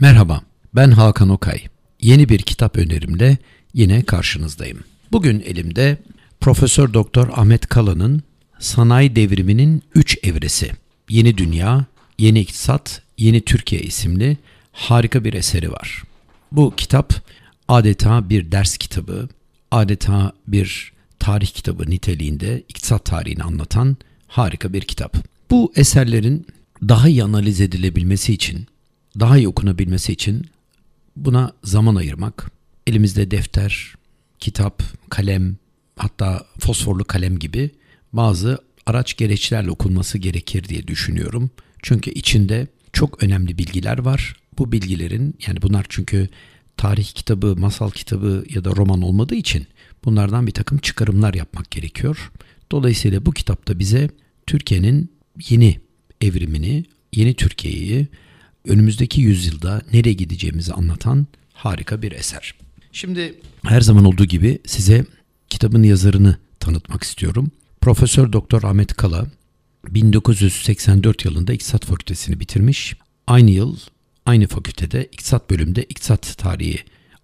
Merhaba, ben Hakan Okay. Yeni bir kitap önerimle yine karşınızdayım. Bugün elimde Profesör Doktor Ahmet Kala'nın Sanayi Devriminin 3 Evresi, Yeni Dünya, Yeni İktisat, Yeni Türkiye isimli harika bir eseri var. Bu kitap adeta bir ders kitabı, adeta bir tarih kitabı niteliğinde iktisat tarihini anlatan harika bir kitap. Bu eserlerin daha iyi analiz edilebilmesi için, daha iyi okunabilmesi için buna zaman ayırmak, elimizde defter, kitap, kalem, hatta fosforlu kalem gibi bazı araç gereçlerle okunması gerekir diye düşünüyorum. Çünkü içinde çok önemli bilgiler var. Bu bilgilerin yani bunlar çünkü tarih kitabı, masal kitabı ya da roman olmadığı için bunlardan bir takım çıkarımlar yapmak gerekiyor. Dolayısıyla bu kitapta bize Türkiye'nin yeni evrimini, yeni Türkiye'yi önümüzdeki yüzyılda nereye gideceğimizi anlatan harika bir eser. Şimdi her zaman olduğu gibi size kitabın yazarını tanıtmak istiyorum. Profesör Doktor Ahmet Kala 1984 yılında İktisat Fakültesini bitirmiş. Aynı yıl aynı fakültede İktisat bölümünde İktisat Tarihi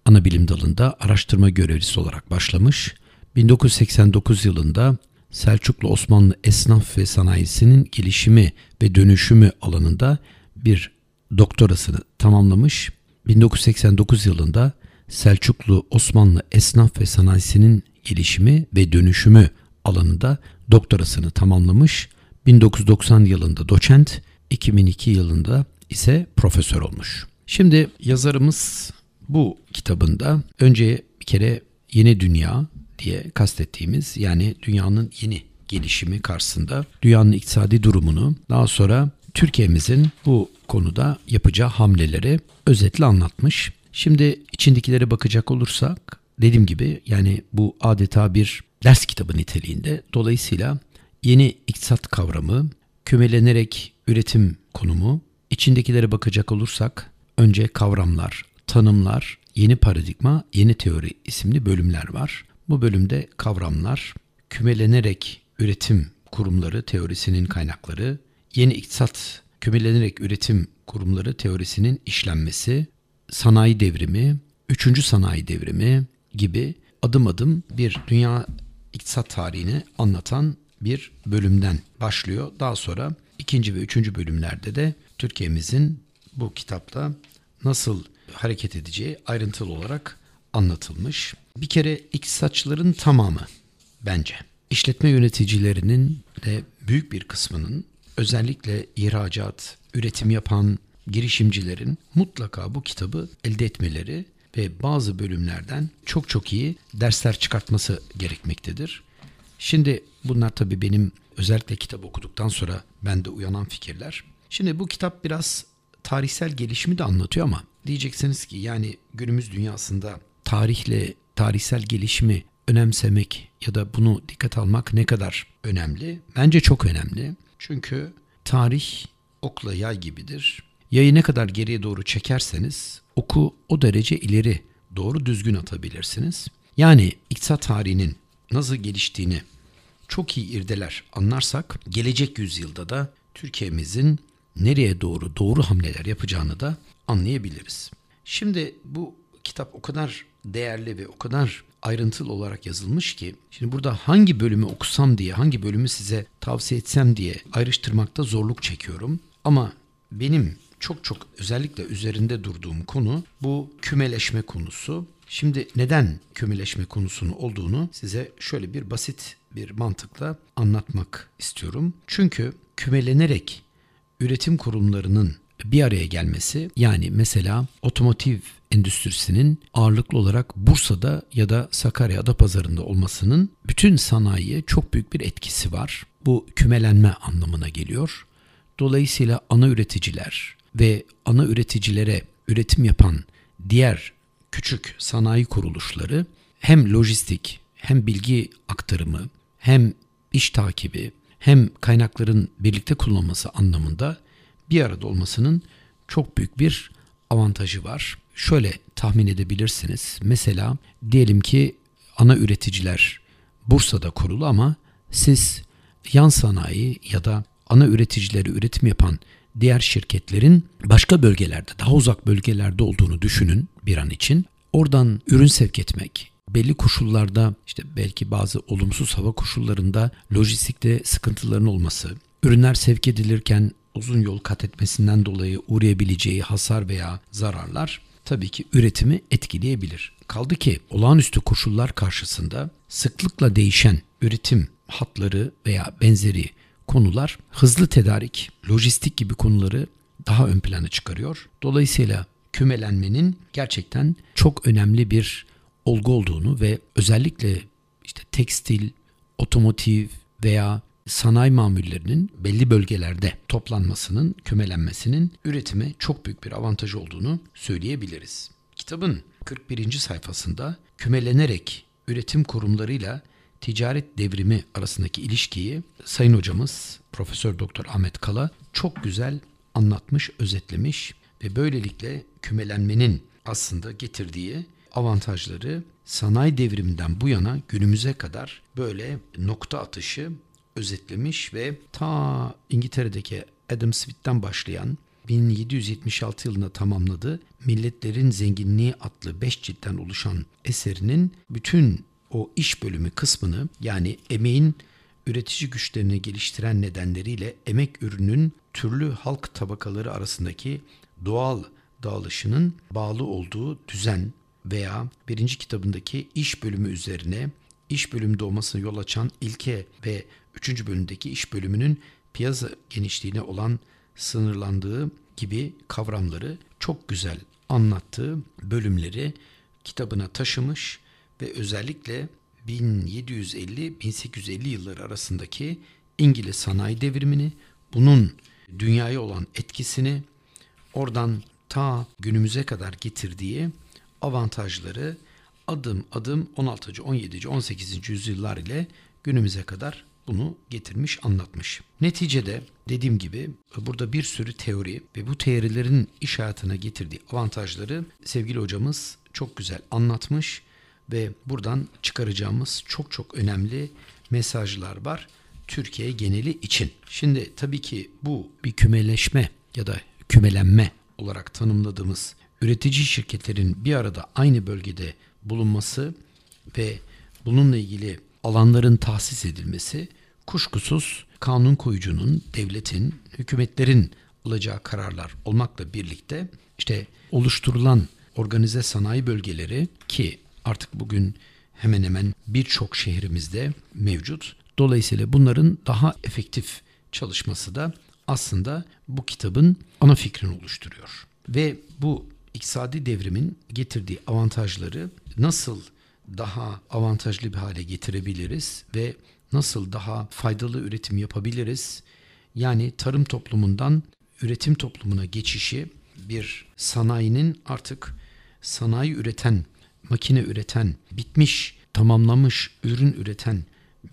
ana bilim dalında araştırma görevlisi olarak başlamış. 1989 yılında Selçuklu Osmanlı esnaf ve sanayisinin gelişimi ve dönüşümü alanında bir doktorasını tamamlamış. 1989 yılında Selçuklu Osmanlı esnaf ve sanayisinin gelişimi ve dönüşümü alanında doktorasını tamamlamış. 1990 yılında doçent, 2002 yılında ise profesör olmuş. Şimdi yazarımız bu kitabında önce bir kere yeni dünya diye kastettiğimiz yani dünyanın yeni gelişimi karşısında dünyanın iktisadi durumunu daha sonra Türkiye'mizin bu konuda yapacağı hamleleri özetle anlatmış. Şimdi içindekilere bakacak olursak dediğim gibi yani bu adeta bir ders kitabı niteliğinde. Dolayısıyla yeni iktisat kavramı, kümelenerek üretim konumu, içindekilere bakacak olursak önce kavramlar, tanımlar, yeni paradigma, yeni teori isimli bölümler var. Bu bölümde kavramlar, kümelenerek üretim kurumları teorisinin kaynakları, yeni iktisat kümelenerek üretim kurumları teorisinin işlenmesi, sanayi devrimi, üçüncü sanayi devrimi gibi adım adım bir dünya iktisat tarihini anlatan bir bölümden başlıyor. Daha sonra ikinci ve üçüncü bölümlerde de Türkiye'mizin bu kitapta nasıl hareket edeceği ayrıntılı olarak anlatılmış. Bir kere iktisatçıların tamamı bence işletme yöneticilerinin de büyük bir kısmının özellikle ihracat, üretim yapan girişimcilerin mutlaka bu kitabı elde etmeleri ve bazı bölümlerden çok çok iyi dersler çıkartması gerekmektedir. Şimdi bunlar tabii benim özellikle kitap okuduktan sonra bende uyanan fikirler. Şimdi bu kitap biraz tarihsel gelişimi de anlatıyor ama diyeceksiniz ki yani günümüz dünyasında tarihle tarihsel gelişimi önemsemek ya da bunu dikkat almak ne kadar önemli? Bence çok önemli. Çünkü tarih okla yay gibidir. Yayı ne kadar geriye doğru çekerseniz oku o derece ileri doğru düzgün atabilirsiniz. Yani iktisat tarihinin nasıl geliştiğini çok iyi irdeler anlarsak gelecek yüzyılda da Türkiye'mizin nereye doğru doğru hamleler yapacağını da anlayabiliriz. Şimdi bu kitap o kadar değerli ve o kadar ayrıntılı olarak yazılmış ki şimdi burada hangi bölümü okusam diye hangi bölümü size tavsiye etsem diye ayrıştırmakta zorluk çekiyorum. Ama benim çok çok özellikle üzerinde durduğum konu bu kümeleşme konusu. Şimdi neden kümeleşme konusunu olduğunu size şöyle bir basit bir mantıkla anlatmak istiyorum. Çünkü kümelenerek üretim kurumlarının bir araya gelmesi yani mesela otomotiv endüstrisinin ağırlıklı olarak Bursa'da ya da Sakarya Adapazarı'nda olmasının bütün sanayiye çok büyük bir etkisi var. Bu kümelenme anlamına geliyor. Dolayısıyla ana üreticiler ve ana üreticilere üretim yapan diğer küçük sanayi kuruluşları hem lojistik hem bilgi aktarımı hem iş takibi hem kaynakların birlikte kullanılması anlamında bir arada olmasının çok büyük bir avantajı var. Şöyle tahmin edebilirsiniz. Mesela diyelim ki ana üreticiler Bursa'da kurulu ama siz yan sanayi ya da ana üreticileri üretim yapan diğer şirketlerin başka bölgelerde, daha uzak bölgelerde olduğunu düşünün bir an için. Oradan ürün sevk etmek, belli koşullarda işte belki bazı olumsuz hava koşullarında lojistikte sıkıntıların olması, ürünler sevk edilirken uzun yol kat etmesinden dolayı uğrayabileceği hasar veya zararlar tabii ki üretimi etkileyebilir. Kaldı ki olağanüstü koşullar karşısında sıklıkla değişen üretim hatları veya benzeri konular hızlı tedarik, lojistik gibi konuları daha ön plana çıkarıyor. Dolayısıyla kümelenmenin gerçekten çok önemli bir olgu olduğunu ve özellikle işte tekstil, otomotiv veya sanayi mamullerinin belli bölgelerde toplanmasının, kümelenmesinin üretime çok büyük bir avantaj olduğunu söyleyebiliriz. Kitabın 41. sayfasında kümelenerek üretim kurumlarıyla ticaret devrimi arasındaki ilişkiyi Sayın hocamız Profesör Doktor Ahmet Kala çok güzel anlatmış, özetlemiş ve böylelikle kümelenmenin aslında getirdiği avantajları sanayi devriminden bu yana günümüze kadar böyle nokta atışı özetlemiş ve ta İngiltere'deki Adam Smith'ten başlayan 1776 yılında tamamladığı Milletlerin Zenginliği adlı 5 ciltten oluşan eserinin bütün o iş bölümü kısmını yani emeğin üretici güçlerini geliştiren nedenleriyle emek ürünün türlü halk tabakaları arasındaki doğal dağılışının bağlı olduğu düzen veya birinci kitabındaki iş bölümü üzerine iş bölümü doğmasına yol açan ilke ve üçüncü bölümdeki iş bölümünün piyasa genişliğine olan sınırlandığı gibi kavramları çok güzel anlattığı bölümleri kitabına taşımış ve özellikle 1750-1850 yılları arasındaki İngiliz sanayi devrimini, bunun dünyaya olan etkisini, oradan ta günümüze kadar getirdiği avantajları adım adım 16. 17. 18. yüzyıllar ile günümüze kadar bunu getirmiş, anlatmış. Neticede dediğim gibi burada bir sürü teori ve bu teorilerin iş hayatına getirdiği avantajları sevgili hocamız çok güzel anlatmış ve buradan çıkaracağımız çok çok önemli mesajlar var Türkiye geneli için. Şimdi tabii ki bu bir kümeleşme ya da kümelenme olarak tanımladığımız üretici şirketlerin bir arada aynı bölgede bulunması ve bununla ilgili alanların tahsis edilmesi kuşkusuz kanun koyucunun, devletin, hükümetlerin alacağı kararlar olmakla birlikte işte oluşturulan organize sanayi bölgeleri ki artık bugün hemen hemen birçok şehrimizde mevcut. Dolayısıyla bunların daha efektif çalışması da aslında bu kitabın ana fikrini oluşturuyor. Ve bu iktisadi devrimin getirdiği avantajları nasıl daha avantajlı bir hale getirebiliriz ve nasıl daha faydalı üretim yapabiliriz? Yani tarım toplumundan üretim toplumuna geçişi bir sanayinin artık sanayi üreten, makine üreten, bitmiş, tamamlamış ürün üreten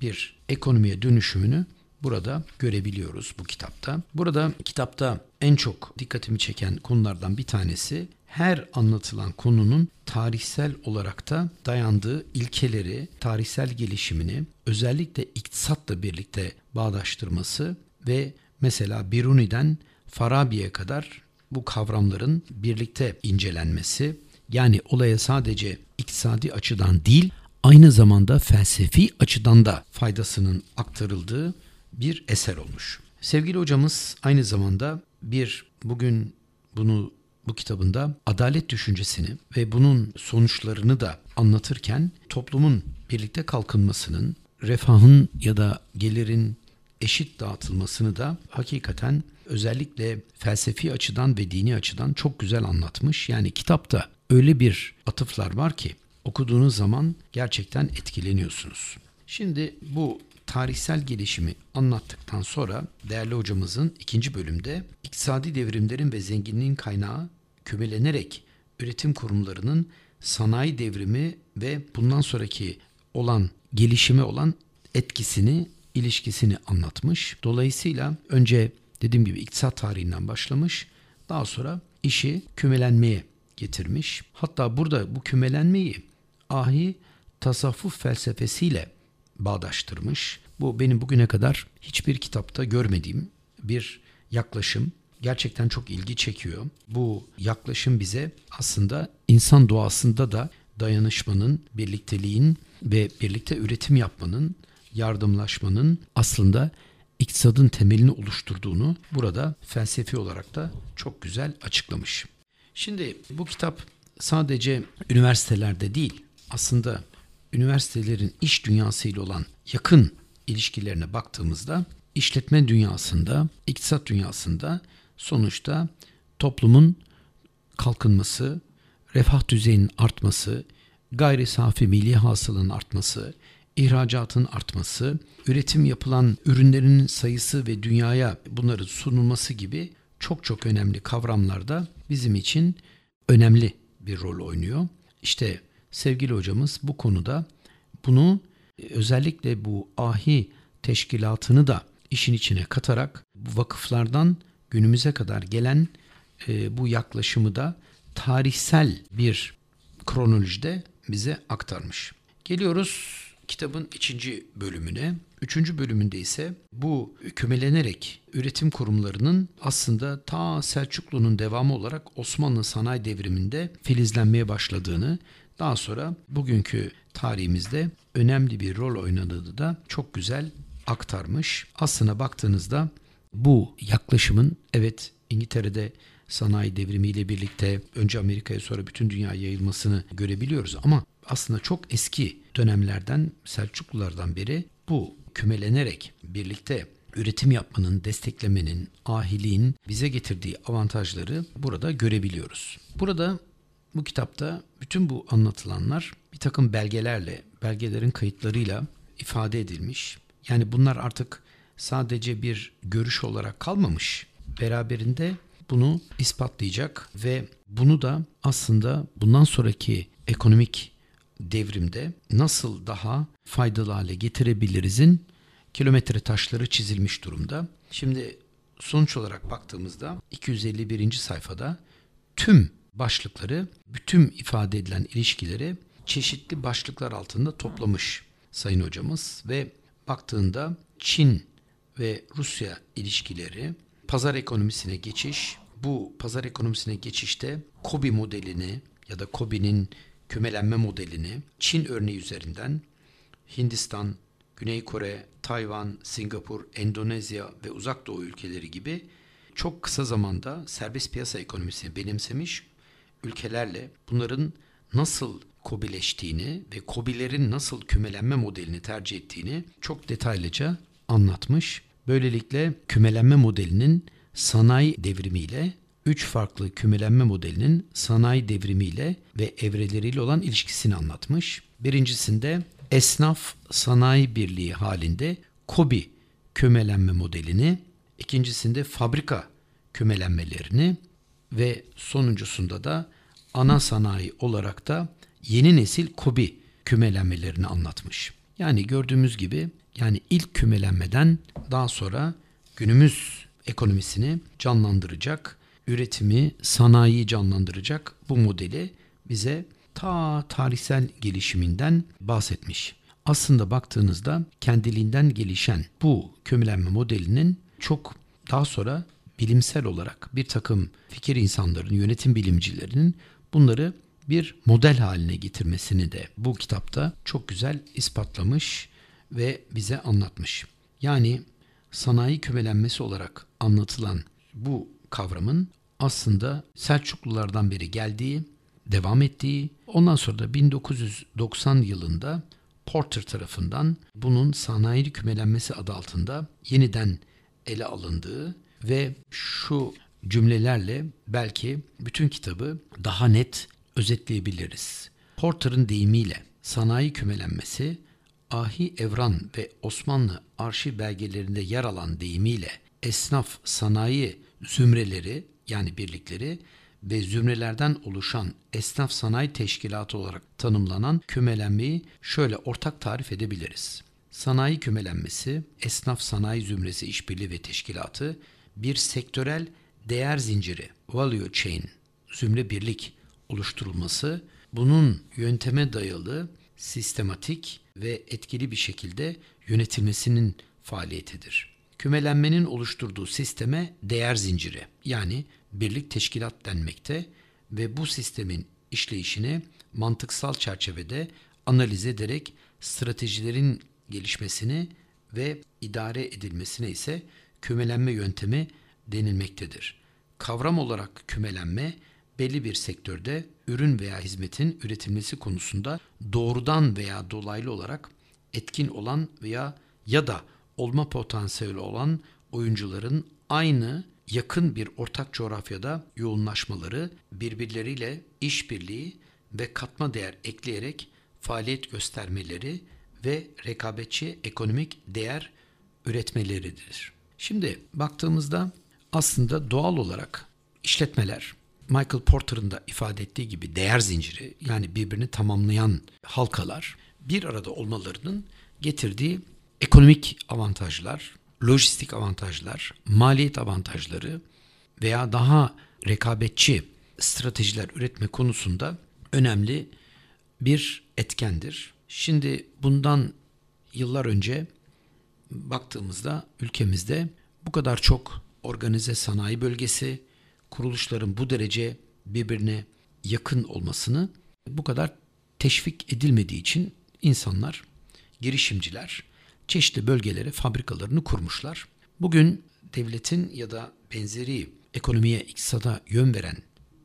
bir ekonomiye dönüşümünü burada görebiliyoruz bu kitapta. Burada kitapta en çok dikkatimi çeken konulardan bir tanesi her anlatılan konunun tarihsel olarak da dayandığı ilkeleri, tarihsel gelişimini özellikle iktisatla birlikte bağdaştırması ve mesela Biruni'den Farabi'ye kadar bu kavramların birlikte incelenmesi yani olaya sadece iktisadi açıdan değil aynı zamanda felsefi açıdan da faydasının aktarıldığı bir eser olmuş. Sevgili hocamız aynı zamanda bir bugün bunu bu kitabında adalet düşüncesini ve bunun sonuçlarını da anlatırken toplumun birlikte kalkınmasının, refahın ya da gelirin eşit dağıtılmasını da hakikaten özellikle felsefi açıdan ve dini açıdan çok güzel anlatmış. Yani kitapta öyle bir atıflar var ki okuduğunuz zaman gerçekten etkileniyorsunuz. Şimdi bu tarihsel gelişimi anlattıktan sonra değerli hocamızın ikinci bölümde iktisadi devrimlerin ve zenginliğin kaynağı kümelenerek üretim kurumlarının sanayi devrimi ve bundan sonraki olan gelişime olan etkisini, ilişkisini anlatmış. Dolayısıyla önce dediğim gibi iktisat tarihinden başlamış. Daha sonra işi kümelenmeye getirmiş. Hatta burada bu kümelenmeyi ahi tasavvuf felsefesiyle bağdaştırmış. Bu benim bugüne kadar hiçbir kitapta görmediğim bir yaklaşım. gerçekten çok ilgi çekiyor. Bu yaklaşım bize aslında insan doğasında da dayanışmanın, birlikteliğin ve birlikte üretim yapmanın, yardımlaşmanın aslında iktisadın temelini oluşturduğunu burada felsefi olarak da çok güzel açıklamış. Şimdi bu kitap sadece üniversitelerde değil, aslında üniversitelerin iş dünyasıyla olan yakın ilişkilerine baktığımızda işletme dünyasında, iktisat dünyasında sonuçta toplumun kalkınması, refah düzeyinin artması, gayri safi milli hasılın artması, ihracatın artması, üretim yapılan ürünlerin sayısı ve dünyaya bunların sunulması gibi çok çok önemli kavramlarda bizim için önemli bir rol oynuyor. İşte sevgili hocamız bu konuda bunu özellikle bu ahi teşkilatını da işin içine katarak vakıflardan günümüze kadar gelen e, bu yaklaşımı da tarihsel bir kronolojide bize aktarmış. Geliyoruz kitabın ikinci bölümüne. Üçüncü bölümünde ise bu kümelenerek üretim kurumlarının aslında ta Selçuklu'nun devamı olarak Osmanlı sanayi devriminde filizlenmeye başladığını, daha sonra bugünkü tarihimizde önemli bir rol oynadığını da çok güzel aktarmış. Aslına baktığınızda bu yaklaşımın evet İngiltere'de sanayi devrimiyle birlikte önce Amerika'ya sonra bütün dünyaya yayılmasını görebiliyoruz ama aslında çok eski dönemlerden Selçuklulardan beri bu kümelenerek birlikte üretim yapmanın, desteklemenin, ahiliğin bize getirdiği avantajları burada görebiliyoruz. Burada bu kitapta bütün bu anlatılanlar bir takım belgelerle, belgelerin kayıtlarıyla ifade edilmiş. Yani bunlar artık sadece bir görüş olarak kalmamış. Beraberinde bunu ispatlayacak ve bunu da aslında bundan sonraki ekonomik devrimde nasıl daha faydalı hale getirebilirizin kilometre taşları çizilmiş durumda. Şimdi sonuç olarak baktığımızda 251. sayfada tüm başlıkları, bütün ifade edilen ilişkileri çeşitli başlıklar altında toplamış sayın hocamız ve baktığında Çin ve Rusya ilişkileri, pazar ekonomisine geçiş, bu pazar ekonomisine geçişte Kobi modelini ya da Kobi'nin kümelenme modelini Çin örneği üzerinden Hindistan, Güney Kore, Tayvan, Singapur, Endonezya ve Uzak Doğu ülkeleri gibi çok kısa zamanda serbest piyasa ekonomisini benimsemiş ülkelerle bunların nasıl kobileştiğini ve kobilerin nasıl kümelenme modelini tercih ettiğini çok detaylıca anlatmış. Böylelikle kümelenme modelinin sanayi devrimiyle üç farklı kümelenme modelinin sanayi devrimiyle ve evreleriyle olan ilişkisini anlatmış. Birincisinde esnaf sanayi birliği halinde KOBİ kümelenme modelini, ikincisinde fabrika kümelenmelerini ve sonuncusunda da ana sanayi olarak da yeni nesil KOBİ kümelenmelerini anlatmış. Yani gördüğümüz gibi yani ilk kümelenmeden daha sonra günümüz ekonomisini canlandıracak, üretimi, sanayiyi canlandıracak bu modeli bize ta tarihsel gelişiminden bahsetmiş. Aslında baktığınızda kendiliğinden gelişen bu kömürlenme modelinin çok daha sonra bilimsel olarak bir takım fikir insanların, yönetim bilimcilerinin bunları bir model haline getirmesini de bu kitapta çok güzel ispatlamış ve bize anlatmış. Yani sanayi kümelenmesi olarak anlatılan bu kavramın aslında Selçuklulardan beri geldiği, devam ettiği, ondan sonra da 1990 yılında Porter tarafından bunun sanayi kümelenmesi adı altında yeniden ele alındığı ve şu cümlelerle belki bütün kitabı daha net özetleyebiliriz. Porter'ın deyimiyle sanayi kümelenmesi Ahi Evran ve Osmanlı arşiv belgelerinde yer alan deyimiyle esnaf sanayi zümreleri yani birlikleri ve zümrelerden oluşan esnaf sanayi teşkilatı olarak tanımlanan kümelenmeyi şöyle ortak tarif edebiliriz. Sanayi kümelenmesi, esnaf sanayi zümresi işbirliği ve teşkilatı bir sektörel değer zinciri, value chain, zümre birlik oluşturulması, bunun yönteme dayalı, sistematik ve etkili bir şekilde yönetilmesinin faaliyetidir. Kümelenmenin oluşturduğu sisteme değer zinciri yani birlik teşkilat denmekte ve bu sistemin işleyişini mantıksal çerçevede analiz ederek stratejilerin gelişmesini ve idare edilmesine ise kümelenme yöntemi denilmektedir. Kavram olarak kümelenme belli bir sektörde ürün veya hizmetin üretilmesi konusunda doğrudan veya dolaylı olarak etkin olan veya ya da olma potansiyeli olan oyuncuların aynı yakın bir ortak coğrafyada yoğunlaşmaları, birbirleriyle işbirliği ve katma değer ekleyerek faaliyet göstermeleri ve rekabetçi ekonomik değer üretmeleridir. Şimdi baktığımızda aslında doğal olarak işletmeler Michael Porter'ın da ifade ettiği gibi değer zinciri yani birbirini tamamlayan halkalar bir arada olmalarının getirdiği ekonomik avantajlar, lojistik avantajlar, maliyet avantajları veya daha rekabetçi stratejiler üretme konusunda önemli bir etkendir. Şimdi bundan yıllar önce baktığımızda ülkemizde bu kadar çok organize sanayi bölgesi, kuruluşların bu derece birbirine yakın olmasını bu kadar teşvik edilmediği için insanlar, girişimciler çeşitli bölgelere fabrikalarını kurmuşlar. Bugün devletin ya da benzeri ekonomiye, iktisada yön veren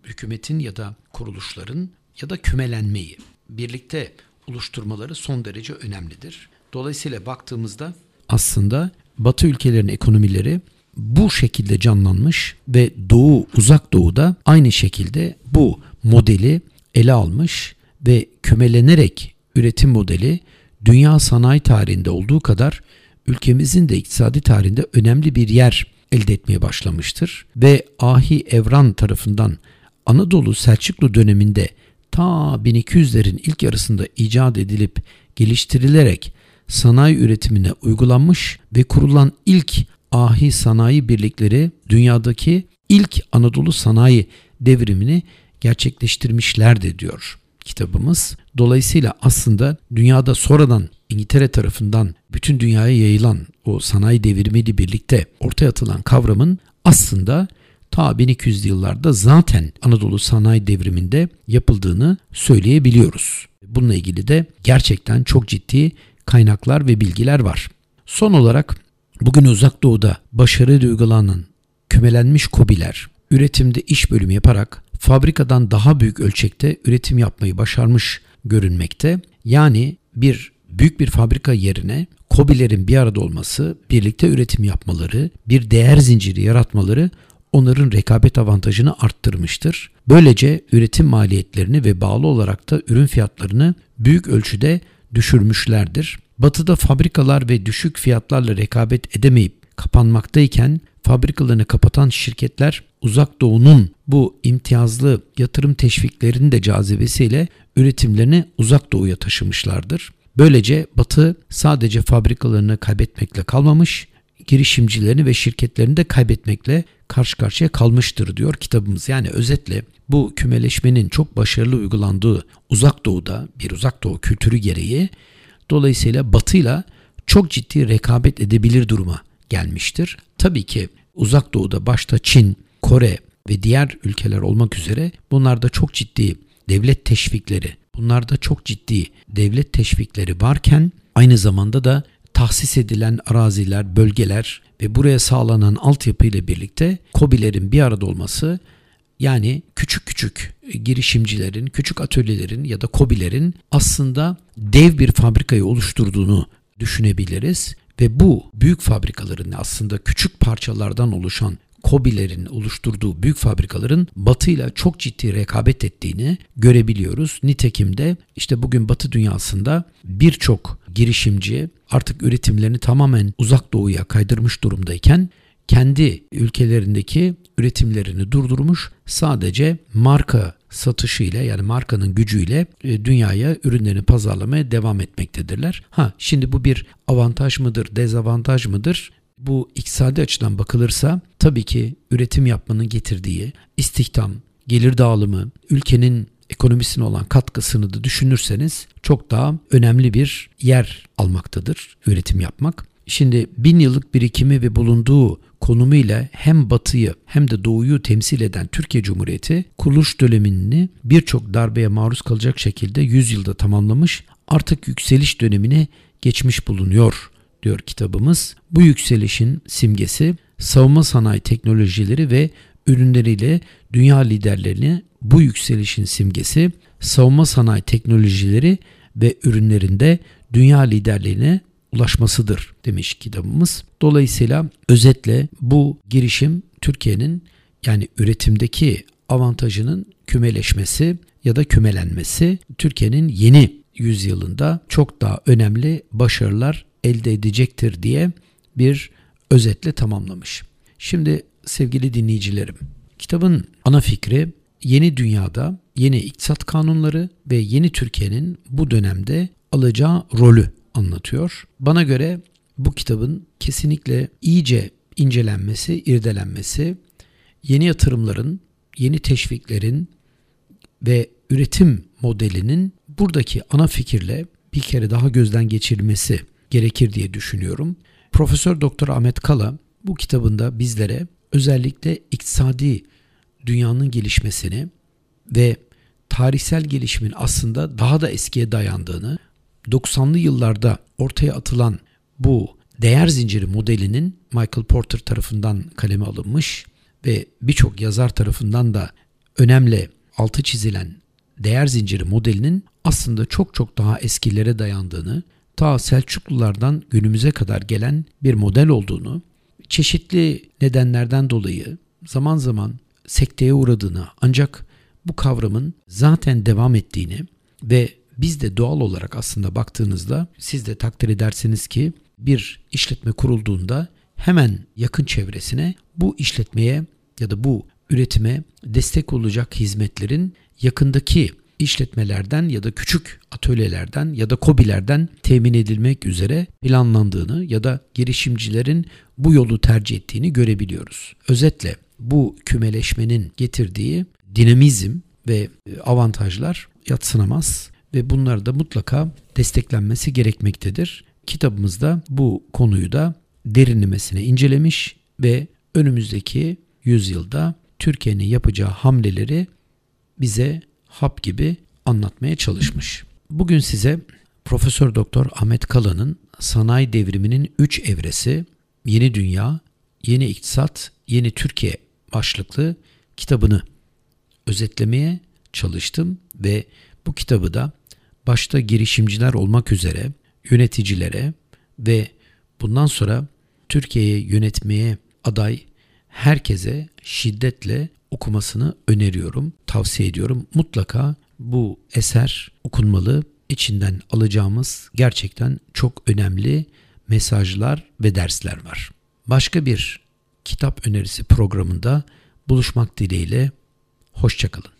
hükümetin ya da kuruluşların ya da kümelenmeyi birlikte oluşturmaları son derece önemlidir. Dolayısıyla baktığımızda aslında Batı ülkelerinin ekonomileri bu şekilde canlanmış ve Doğu, Uzak Doğu'da aynı şekilde bu modeli ele almış ve kümelenerek üretim modeli dünya sanayi tarihinde olduğu kadar ülkemizin de iktisadi tarihinde önemli bir yer elde etmeye başlamıştır ve Ahi Evran tarafından Anadolu Selçuklu döneminde ta 1200'lerin ilk yarısında icat edilip geliştirilerek sanayi üretimine uygulanmış ve kurulan ilk ahi sanayi birlikleri dünyadaki ilk Anadolu sanayi devrimini gerçekleştirmişlerdi diyor kitabımız. Dolayısıyla aslında dünyada sonradan İngiltere tarafından bütün dünyaya yayılan o sanayi devrimiyle birlikte ortaya atılan kavramın aslında ta 1200'lü yıllarda zaten Anadolu sanayi devriminde yapıldığını söyleyebiliyoruz. Bununla ilgili de gerçekten çok ciddi kaynaklar ve bilgiler var. Son olarak bugün uzak doğuda başarıyla uygulanan kümelenmiş kobiler üretimde iş bölümü yaparak fabrikadan daha büyük ölçekte üretim yapmayı başarmış görünmekte. Yani bir büyük bir fabrika yerine kobilerin bir arada olması, birlikte üretim yapmaları, bir değer zinciri yaratmaları onların rekabet avantajını arttırmıştır. Böylece üretim maliyetlerini ve bağlı olarak da ürün fiyatlarını büyük ölçüde düşürmüşlerdir. Batıda fabrikalar ve düşük fiyatlarla rekabet edemeyip kapanmaktayken fabrikalarını kapatan şirketler uzak doğunun bu imtiyazlı yatırım teşviklerinin de cazibesiyle üretimlerini uzak doğuya taşımışlardır. Böylece Batı sadece fabrikalarını kaybetmekle kalmamış, girişimcilerini ve şirketlerini de kaybetmekle karşı karşıya kalmıştır diyor kitabımız. Yani özetle bu kümeleşmenin çok başarılı uygulandığı uzak doğuda bir uzak doğu kültürü gereği dolayısıyla batıyla çok ciddi rekabet edebilir duruma gelmiştir. Tabii ki uzak doğuda başta Çin, Kore ve diğer ülkeler olmak üzere bunlarda çok ciddi devlet teşvikleri, bunlarda çok ciddi devlet teşvikleri varken aynı zamanda da tahsis edilen araziler, bölgeler ve buraya sağlanan altyapı ile birlikte COBİ'lerin bir arada olması yani küçük küçük girişimcilerin, küçük atölyelerin ya da COBİ'lerin aslında dev bir fabrikayı oluşturduğunu düşünebiliriz ve bu büyük fabrikaların aslında küçük parçalardan oluşan kobilerin oluşturduğu büyük fabrikaların batıyla çok ciddi rekabet ettiğini görebiliyoruz. Nitekim de işte bugün batı dünyasında birçok girişimci artık üretimlerini tamamen uzak doğuya kaydırmış durumdayken kendi ülkelerindeki üretimlerini durdurmuş sadece marka satışıyla yani markanın gücüyle e, dünyaya ürünlerini pazarlamaya devam etmektedirler. Ha şimdi bu bir avantaj mıdır, dezavantaj mıdır? Bu iktisadi açıdan bakılırsa tabii ki üretim yapmanın getirdiği istihdam, gelir dağılımı, ülkenin ekonomisine olan katkısını da düşünürseniz çok daha önemli bir yer almaktadır üretim yapmak. Şimdi bin yıllık birikimi ve bulunduğu konumuyla hem batıyı hem de doğuyu temsil eden Türkiye Cumhuriyeti kuruluş dönemini birçok darbeye maruz kalacak şekilde 100 yılda tamamlamış artık yükseliş dönemine geçmiş bulunuyor diyor kitabımız. Bu yükselişin simgesi savunma sanayi teknolojileri ve ürünleriyle dünya liderlerini bu yükselişin simgesi savunma sanayi teknolojileri ve ürünlerinde dünya liderliğine ulaşmasıdır demiş kitabımız. Dolayısıyla özetle bu girişim Türkiye'nin yani üretimdeki avantajının kümeleşmesi ya da kümelenmesi Türkiye'nin yeni yüzyılında çok daha önemli başarılar elde edecektir diye bir özetle tamamlamış. Şimdi sevgili dinleyicilerim, kitabın ana fikri yeni dünyada yeni iktisat kanunları ve yeni Türkiye'nin bu dönemde alacağı rolü anlatıyor. Bana göre bu kitabın kesinlikle iyice incelenmesi, irdelenmesi, yeni yatırımların, yeni teşviklerin ve üretim modelinin buradaki ana fikirle bir kere daha gözden geçirilmesi gerekir diye düşünüyorum. Profesör Doktor Ahmet Kala bu kitabında bizlere özellikle iktisadi dünyanın gelişmesini ve tarihsel gelişimin aslında daha da eskiye dayandığını, 90'lı yıllarda ortaya atılan bu değer zinciri modelinin Michael Porter tarafından kaleme alınmış ve birçok yazar tarafından da önemli altı çizilen değer zinciri modelinin aslında çok çok daha eskilere dayandığını, ta Selçuklulardan günümüze kadar gelen bir model olduğunu, çeşitli nedenlerden dolayı zaman zaman sekteye uğradığını ancak bu kavramın zaten devam ettiğini ve biz de doğal olarak aslında baktığınızda siz de takdir edersiniz ki bir işletme kurulduğunda hemen yakın çevresine bu işletmeye ya da bu üretime destek olacak hizmetlerin yakındaki işletmelerden ya da küçük atölyelerden ya da kobilerden temin edilmek üzere planlandığını ya da girişimcilerin bu yolu tercih ettiğini görebiliyoruz. Özetle bu kümeleşmenin getirdiği dinamizm ve e, avantajlar yatsınamaz ve bunlar da mutlaka desteklenmesi gerekmektedir. Kitabımızda bu konuyu da derinlemesine incelemiş ve önümüzdeki yüzyılda Türkiye'nin yapacağı hamleleri bize hap gibi anlatmaya çalışmış. Bugün size Profesör Doktor Ahmet Kala'nın Sanayi Devriminin 3 evresi, Yeni Dünya, Yeni İktisat, Yeni Türkiye başlıklı kitabını özetlemeye çalıştım ve bu kitabı da başta girişimciler olmak üzere yöneticilere ve bundan sonra Türkiye'yi yönetmeye aday herkese şiddetle okumasını öneriyorum, tavsiye ediyorum. Mutlaka bu eser okunmalı. İçinden alacağımız gerçekten çok önemli mesajlar ve dersler var. Başka bir kitap önerisi programında buluşmak dileğiyle hoşçakalın.